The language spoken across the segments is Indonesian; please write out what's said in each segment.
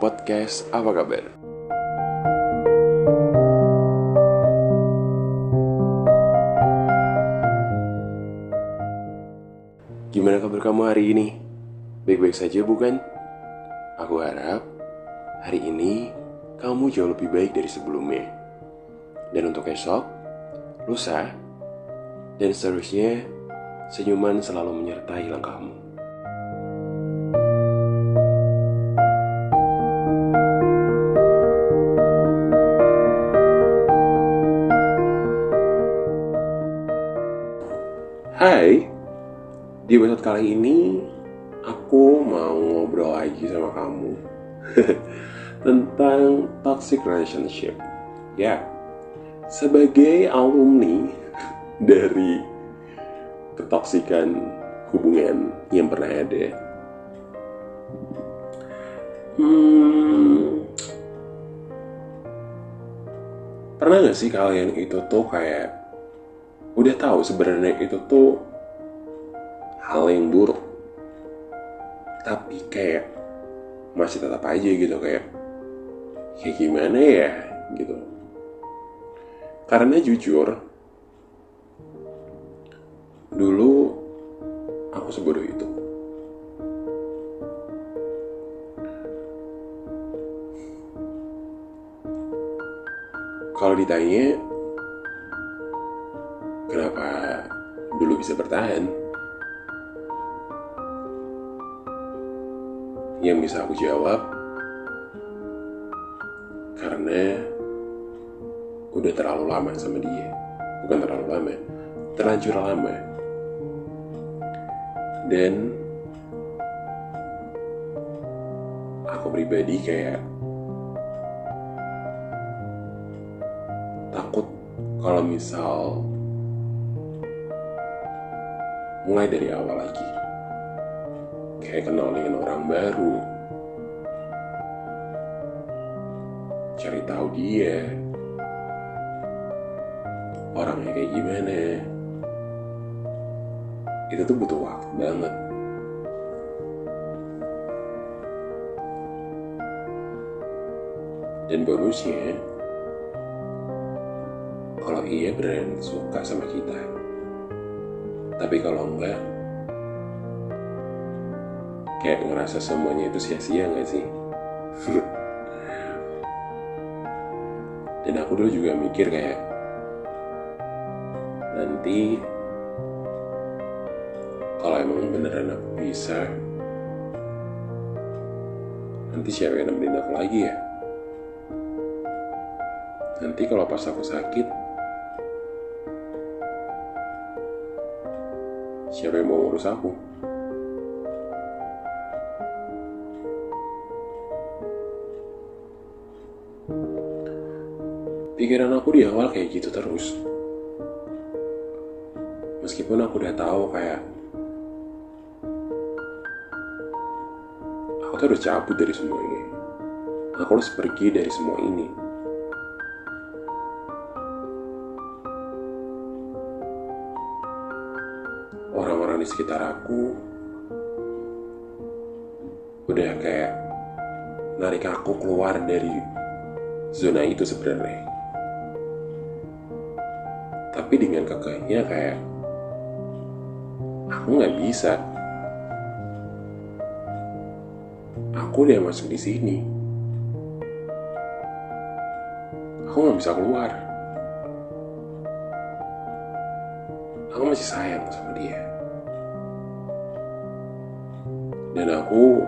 podcast Apa Kabar? Gimana kabar kamu hari ini? Baik-baik saja bukan? Aku harap hari ini kamu jauh lebih baik dari sebelumnya. Dan untuk esok, lusa, dan seterusnya, senyuman selalu menyertai langkahmu. Hai, di episode kali ini aku mau ngobrol lagi sama kamu tentang toxic relationship. Ya, sebagai alumni dari ketoksikan hubungan yang pernah ada. Hmm, pernah gak sih kalian itu tuh kayak udah tahu sebenarnya itu tuh hal yang buruk. Tapi kayak masih tetap aja gitu kayak kayak gimana ya gitu. Karena jujur dulu aku sebodoh itu. Kalau ditanya kenapa dulu bisa bertahan yang bisa aku jawab karena udah terlalu lama sama dia. Bukan terlalu lama terlanjur lama. Dan aku pribadi kayak takut kalau misal mulai dari awal lagi kayak kenal dengan orang baru. Cari tahu dia. Orangnya kayak gimana? Itu tuh butuh waktu banget. Dan bonusnya kalau ia beneran suka sama kita tapi kalau enggak kayak ngerasa semuanya itu sia-sia gak sih? Dan aku dulu juga mikir kayak nanti kalau emang beneran aku bisa nanti siapa yang nemenin aku lagi ya? Nanti kalau pas aku sakit siapa yang mau ngurus aku pikiran aku di awal kayak gitu terus. Meskipun aku udah tahu kayak aku tuh udah cabut dari semua ini. Aku harus pergi dari semua ini. Orang-orang di sekitar aku udah kayak narik aku keluar dari zona itu sebenarnya tapi dengan kekehnya kayak aku nggak bisa. Aku udah masuk di sini. Aku nggak bisa keluar. Aku masih sayang sama dia. Dan aku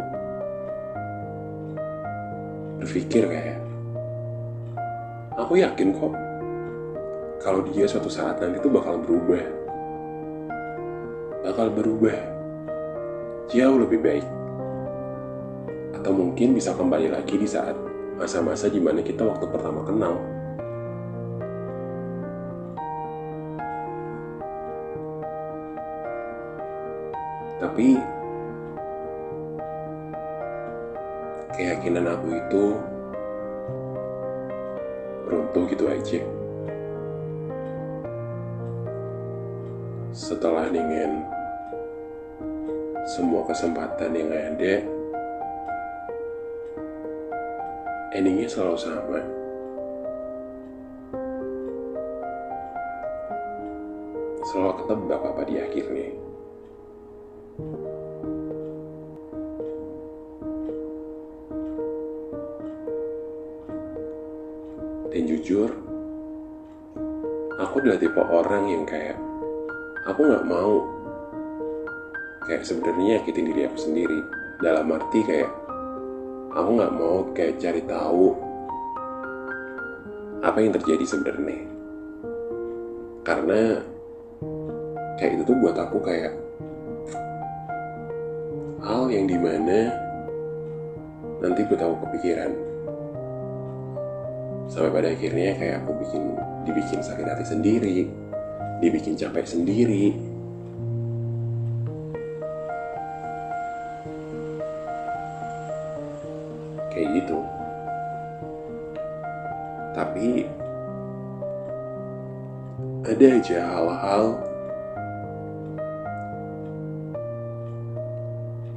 berpikir kayak aku yakin kok kalau dia suatu saat nanti tuh bakal berubah. Bakal berubah. Jauh lebih baik. Atau mungkin bisa kembali lagi di saat masa-masa di mana kita waktu pertama kenal. Tapi keyakinan aku itu runtuh gitu aja setelah dengan semua kesempatan yang ada endingnya selalu sama. Selalu ketebak apa di akhirnya. Dan jujur, aku adalah tipe orang yang kayak aku nggak mau. Kayak sebenarnya nyakitin diri aku sendiri. Dalam arti kayak aku nggak mau kayak cari tahu apa yang terjadi sebenarnya. Karena kayak itu tuh buat aku kayak hal yang di mana nanti gue tahu kepikiran. Sampai pada akhirnya kayak aku bikin dibikin sakit hati sendiri dibikin capek sendiri. Kayak gitu. Tapi ada aja hal-hal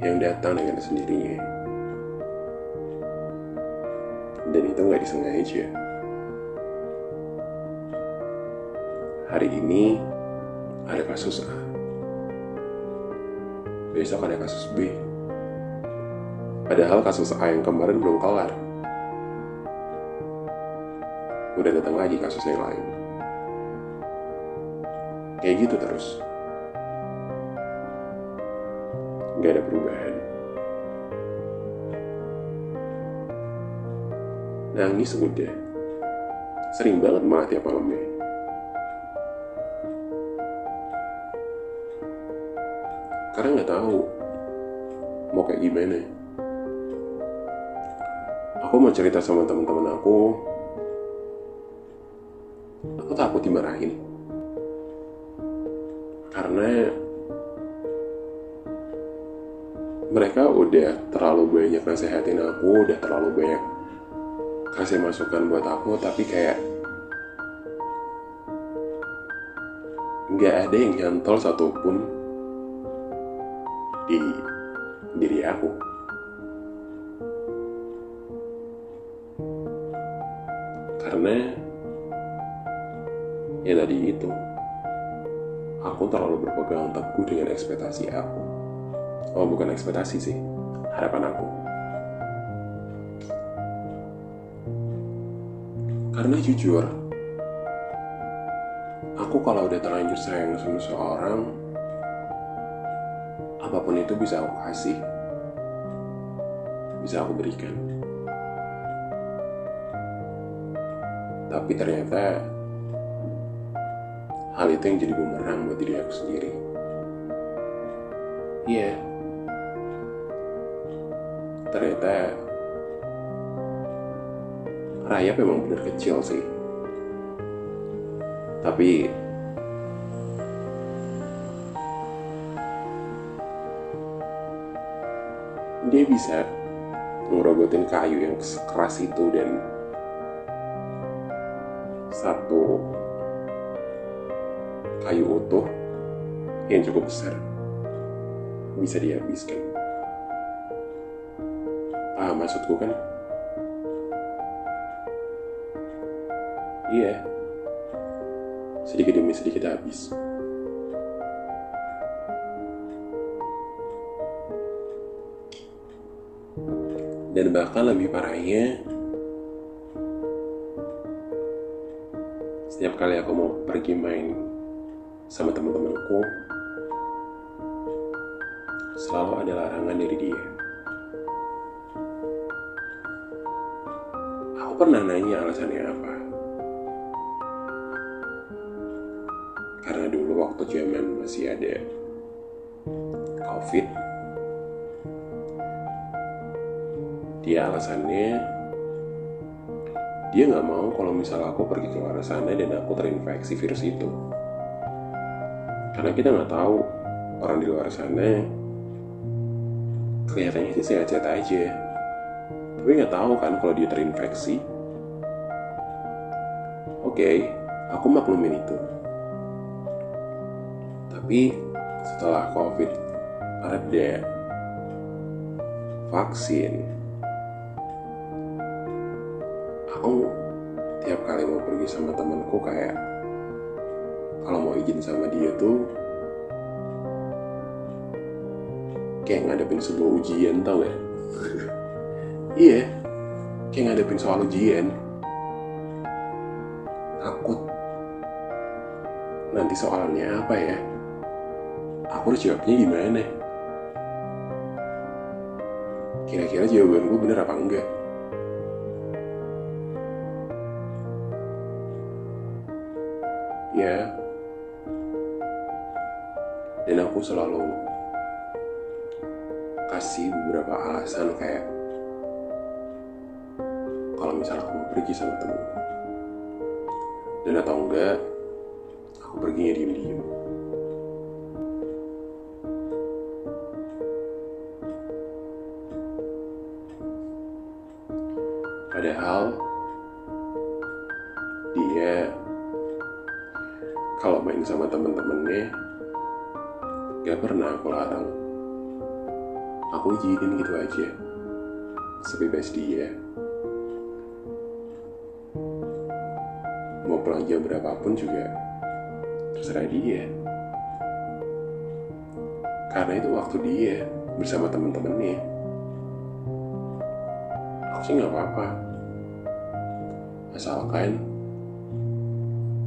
yang datang dengan sendirinya. Dan itu nggak disengaja. Hari ini ada kasus A. Besok ada kasus B. Padahal kasus A yang kemarin belum kelar. Udah datang lagi kasus yang lain. Kayak gitu terus. Gak ada perubahan. Nangis udah. Sering banget malah tiap malamnya. Karena nggak tahu mau kayak gimana. Aku mau cerita sama teman-teman aku. Aku takut dimarahin. Karena mereka udah terlalu banyak nasehatin aku udah terlalu banyak kasih masukan buat aku tapi kayak nggak ada yang nyantol satupun aku. Karena ya tadi itu, aku terlalu berpegang teguh dengan ekspektasi aku. Oh bukan ekspektasi sih, harapan aku. Karena jujur, aku kalau udah terlanjur sayang sama seseorang, apa pun itu bisa aku kasih, bisa aku berikan. Tapi ternyata hal itu yang jadi bumerang buat diri aku sendiri. Iya, yeah. ternyata Raya memang benar kecil sih. Tapi dia bisa ngerobotin kayu yang keras itu dan satu kayu utuh yang cukup besar bisa dihabiskan. Paham maksudku kan? Iya. Sedikit demi sedikit habis. Dan bahkan lebih parahnya setiap kali aku mau pergi main sama teman-temanku selalu ada larangan dari dia. Aku pernah nanya alasannya apa? Karena dulu waktu zaman masih ada covid dia alasannya dia nggak mau kalau misal aku pergi ke luar sana dan aku terinfeksi virus itu. Karena kita nggak tahu orang di luar sana kelihatannya sih sehat-sehat aja. Tapi nggak tahu kan kalau dia terinfeksi. Oke okay, aku maklumin itu. Tapi setelah covid ada vaksin aku tiap kali mau pergi sama temanku kayak kalau mau izin sama dia tuh kayak ngadepin sebuah ujian tau gak? iya kayak ngadepin soal ujian. Takut nanti soalnya apa ya? Aku harus jawabnya gimana? Kira-kira jawaban gue bener apa enggak ya. Dan aku selalu kasih beberapa alasan kayak kalau misalnya aku pergi sama temenku dan atau enggak aku perginya diem-diem gak pernah aku larang. Aku izinin gitu aja. Sebebas dia. Mau pulang jam berapapun juga terserah dia. Karena itu waktu dia bersama temen-temennya. Aku sih nggak apa-apa. Asalkan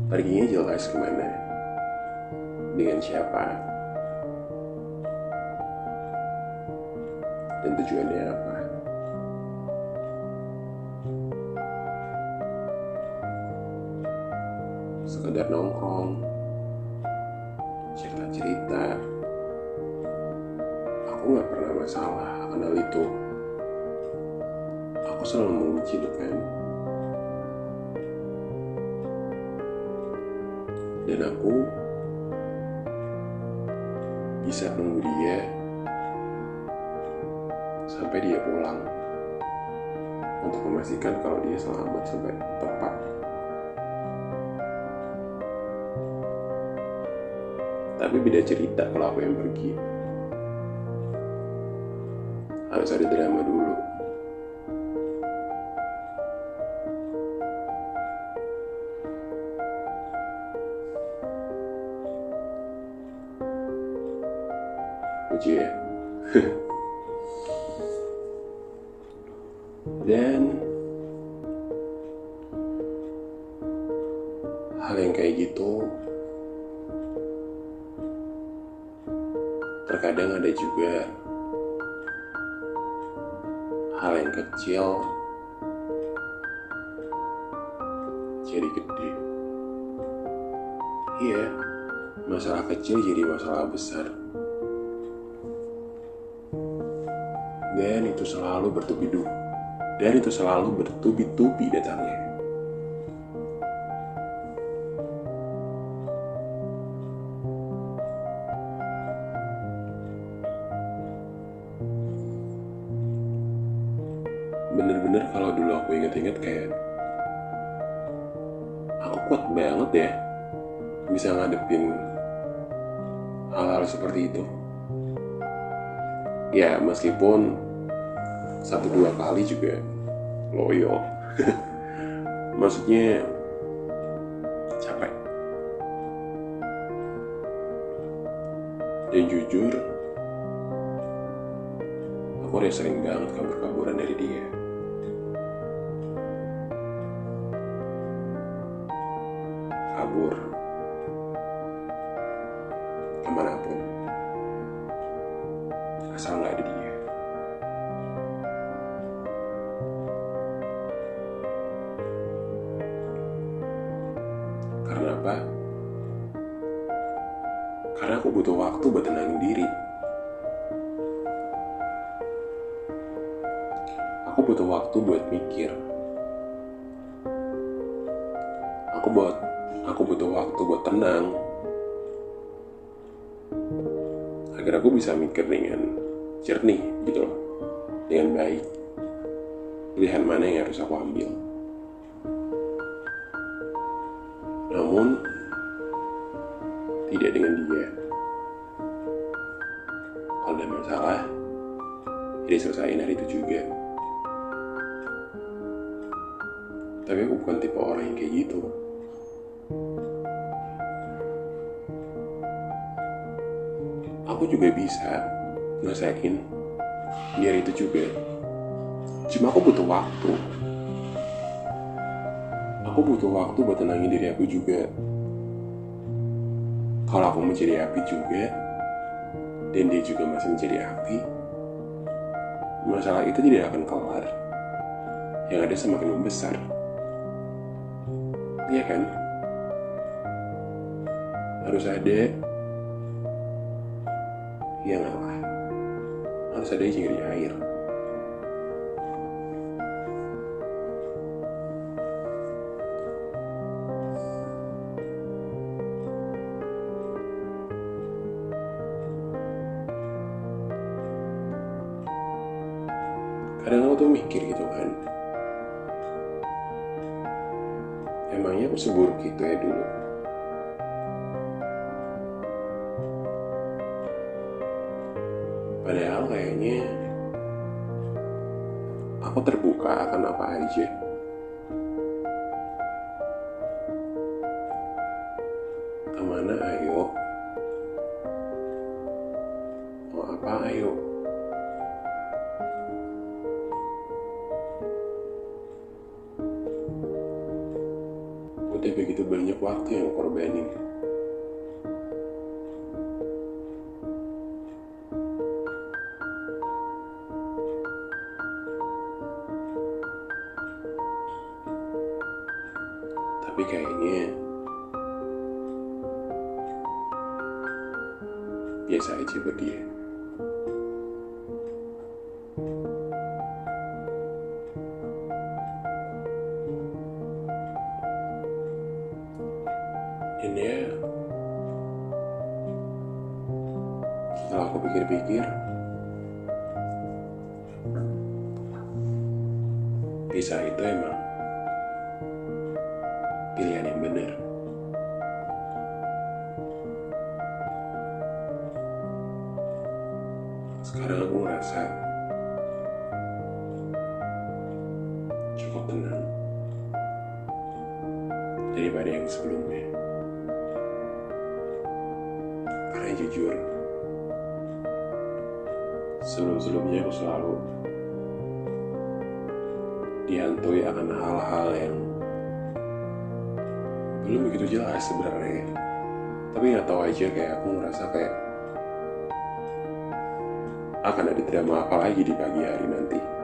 perginya jelas ke mana dengan siapa dan tujuannya apa? Sekedar nongkrong cerita-cerita. Aku nggak pernah masalah akan hal itu. Aku selalu mengizinkan dan aku bisa nunggu dia sampai dia pulang untuk memastikan kalau dia selamat sampai tepat. Tapi beda cerita kalau aku yang pergi. Harus ada drama dulu. Hal yang kecil jadi gede. Iya, masalah kecil jadi masalah besar. Dan itu selalu bertubi-tubi. Dan itu selalu bertubi-tubi datangnya. Meskipun satu dua kali juga loyo. Maksudnya capek. Dan jujur, aku udah sering banget kabur-kaburan dari dia. Tenangin diri. Aku butuh waktu buat mikir. Aku buat aku butuh waktu buat tenang. Agar aku bisa mikir dengan jernih gitu loh. Dengan baik. Pilihan mana yang harus aku ambil. Namun tidak dengan dia. Jadi selesaiin hari itu juga. Tapi aku bukan tipe orang yang kayak gitu. Aku juga bisa ngerasain biar itu juga. Cuma aku butuh waktu. Aku butuh waktu buat tenangin diri aku juga. Kalau aku menjadi api juga, dan dia juga masih menjadi api, masalah itu tidak akan kelar. Yang ada semakin membesar. Iya kan? Harus ada yang ngalah. Harus ada yang jadi air. Kadang aku tuh mikir gitu kan. Emangnya aku seburuk itu ya dulu? Padahal kayaknya aku terbuka akan apa aja. Udah begitu banyak waktu yang korbanin. Pisah itu emang pilihan yang benar. Sekarang aku ngerasa cukup tenang daripada yang sebelumnya. Karena jujur, sebelum-sebelumnya aku selalu dihantui akan hal-hal yang belum begitu jelas sebenarnya. Tapi nggak tahu aja kayak aku ngerasa kayak akan ada drama apa lagi di pagi hari nanti.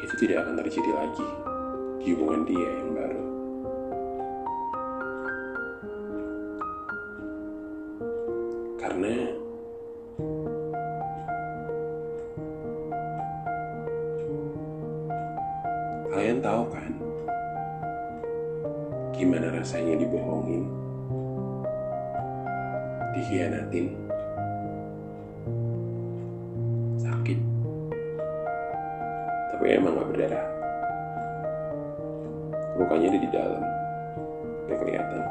Itu tidak akan terjadi lagi di hubungan dia yang baru. Karena kalian tahu kan gimana rasanya dibohongin, dikhianatin, Lukanya ada di dalam, gak kelihatan.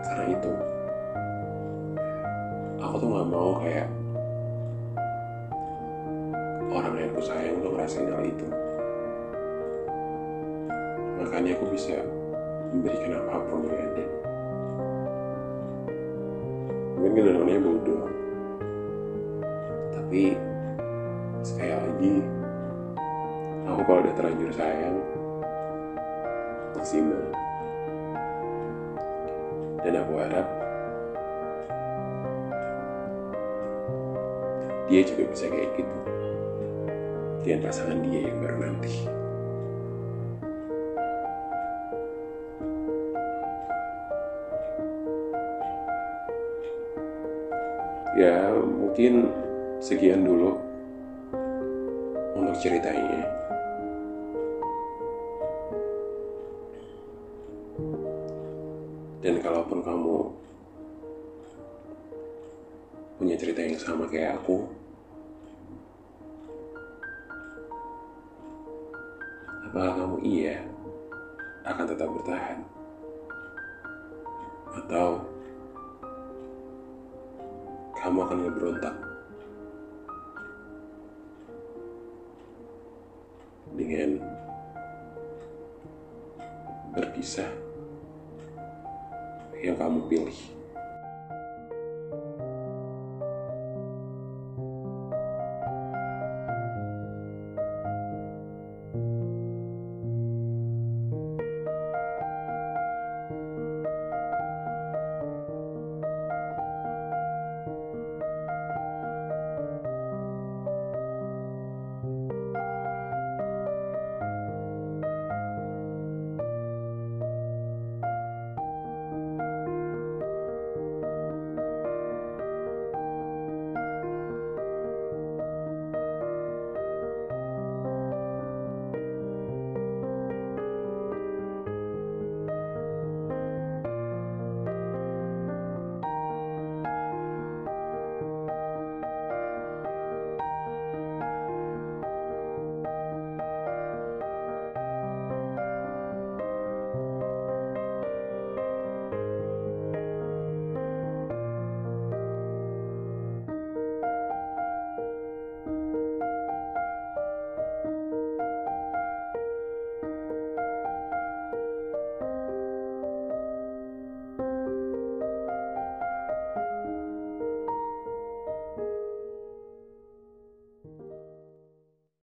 Karena itu, aku tuh gak mau kayak orang yang aku sayang tuh ngerasain hal itu. Makanya aku bisa memberikan apa pun untuk Eden. Mungkin kadang-kadangnya bodoh. Tapi sekali lagi, kalau udah terlanjur sayang maksimal dan aku harap dia juga bisa kayak gitu. Dengan pasangan dia yang baru nanti. Ya mungkin sekian dulu untuk ceritanya. Kalaupun kamu punya cerita yang sama kayak aku, apakah kamu iya akan tetap bertahan? Atau kamu akan ngeberontak yang kamu pilih.